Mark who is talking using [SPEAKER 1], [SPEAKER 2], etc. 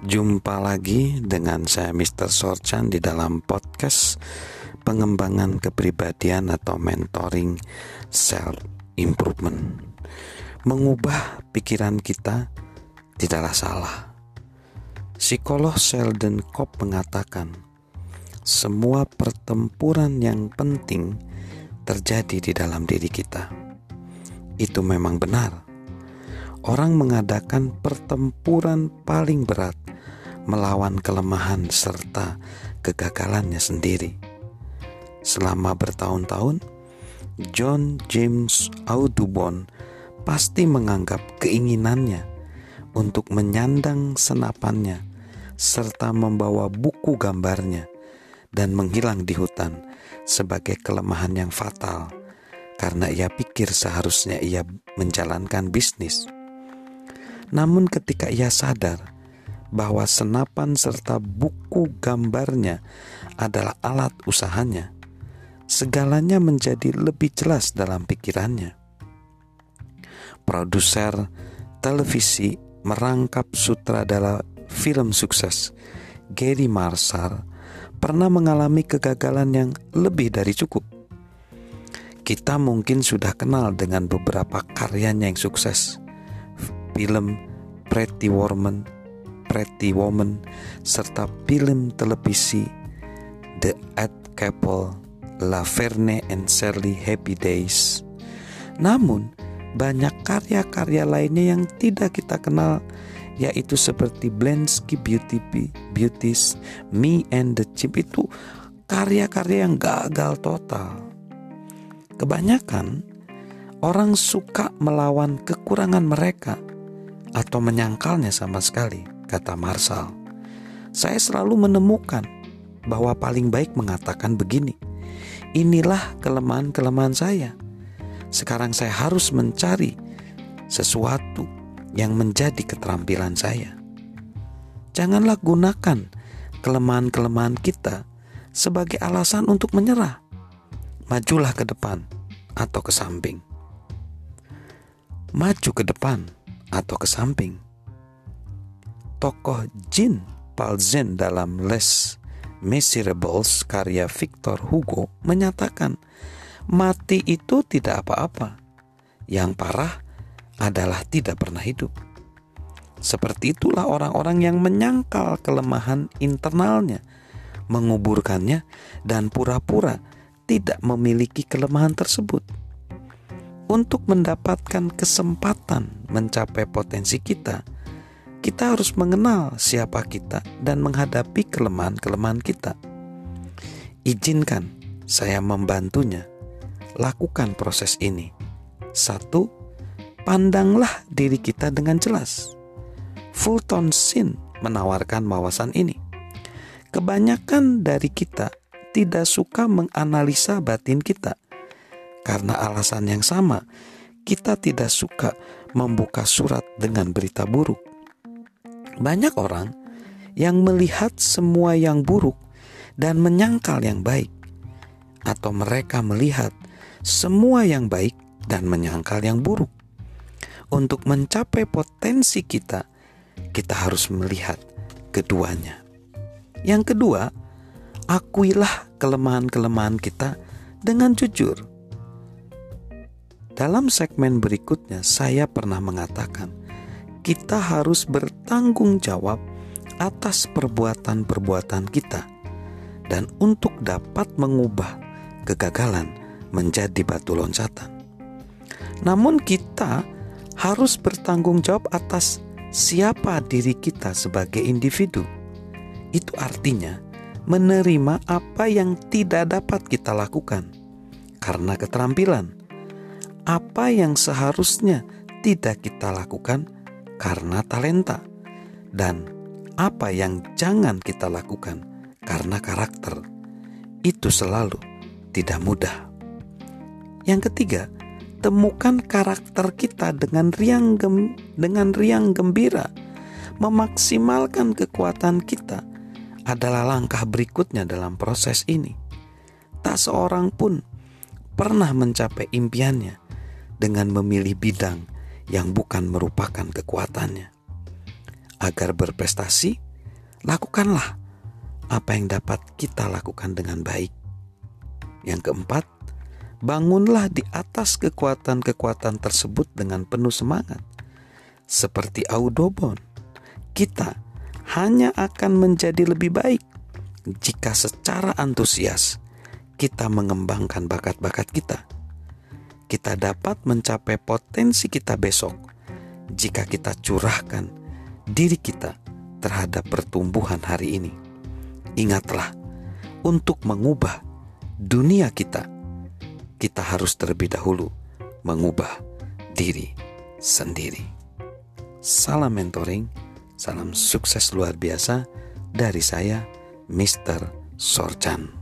[SPEAKER 1] Jumpa lagi dengan saya Mr. Sorchan di dalam podcast pengembangan kepribadian atau mentoring self improvement. Mengubah pikiran kita tidaklah salah. Psikolog Sheldon Kopp mengatakan, semua pertempuran yang penting terjadi di dalam diri kita. Itu memang benar. Orang mengadakan pertempuran paling berat melawan kelemahan serta kegagalannya sendiri. Selama bertahun-tahun, John James Audubon pasti menganggap keinginannya untuk menyandang senapannya serta membawa buku gambarnya dan menghilang di hutan sebagai kelemahan yang fatal karena ia pikir seharusnya ia menjalankan bisnis. Namun ketika ia sadar bahwa senapan serta buku gambarnya adalah alat usahanya, segalanya menjadi lebih jelas dalam pikirannya. Produser televisi merangkap sutradara film sukses Gary Marshall pernah mengalami kegagalan yang lebih dari cukup. Kita mungkin sudah kenal dengan beberapa karyanya yang sukses. Film Pretty Woman Pretty Woman, serta film televisi The Ed Couple, La Verne and Shirley Happy Days. Namun, banyak karya-karya lainnya yang tidak kita kenal yaitu seperti Blensky Beauty Beauties, Me and the Chip itu karya-karya yang gagal total. Kebanyakan orang suka melawan kekurangan mereka atau menyangkalnya sama sekali kata Marshall. Saya selalu menemukan bahwa paling baik mengatakan begini. Inilah kelemahan-kelemahan saya. Sekarang saya harus mencari sesuatu yang menjadi keterampilan saya. Janganlah gunakan kelemahan-kelemahan kita sebagai alasan untuk menyerah. Majulah ke depan atau ke samping. Maju ke depan atau ke samping tokoh Jean Palzen dalam Les Miserables karya Victor Hugo menyatakan mati itu tidak apa-apa. Yang parah adalah tidak pernah hidup. Seperti itulah orang-orang yang menyangkal kelemahan internalnya, menguburkannya, dan pura-pura tidak memiliki kelemahan tersebut. Untuk mendapatkan kesempatan mencapai potensi kita, kita harus mengenal siapa kita dan menghadapi kelemahan-kelemahan kita. Izinkan saya membantunya. Lakukan proses ini. Satu, pandanglah diri kita dengan jelas. Fulton Sin menawarkan wawasan ini. Kebanyakan dari kita tidak suka menganalisa batin kita. Karena alasan yang sama, kita tidak suka membuka surat dengan berita buruk banyak orang yang melihat semua yang buruk dan menyangkal yang baik, atau mereka melihat semua yang baik dan menyangkal yang buruk. Untuk mencapai potensi kita, kita harus melihat keduanya. Yang kedua, akuilah kelemahan-kelemahan kita dengan jujur. Dalam segmen berikutnya, saya pernah mengatakan kita harus bertanggung jawab atas perbuatan-perbuatan kita, dan untuk dapat mengubah kegagalan menjadi batu loncatan. Namun, kita harus bertanggung jawab atas siapa diri kita sebagai individu. Itu artinya menerima apa yang tidak dapat kita lakukan karena keterampilan, apa yang seharusnya tidak kita lakukan karena talenta, dan apa yang jangan kita lakukan karena karakter. Itu selalu tidak mudah. Yang ketiga, temukan karakter kita dengan riang gem, dengan riang gembira. Memaksimalkan kekuatan kita adalah langkah berikutnya dalam proses ini. Tak seorang pun pernah mencapai impiannya dengan memilih bidang yang bukan merupakan kekuatannya. Agar berprestasi, lakukanlah apa yang dapat kita lakukan dengan baik. Yang keempat, bangunlah di atas kekuatan-kekuatan tersebut dengan penuh semangat. Seperti Audobon, kita hanya akan menjadi lebih baik jika secara antusias kita mengembangkan bakat-bakat kita. Kita dapat mencapai potensi kita besok jika kita curahkan diri kita terhadap pertumbuhan hari ini. Ingatlah, untuk mengubah dunia kita, kita harus terlebih dahulu mengubah diri sendiri. Salam mentoring, salam sukses luar biasa dari saya, Mr. Sorchan.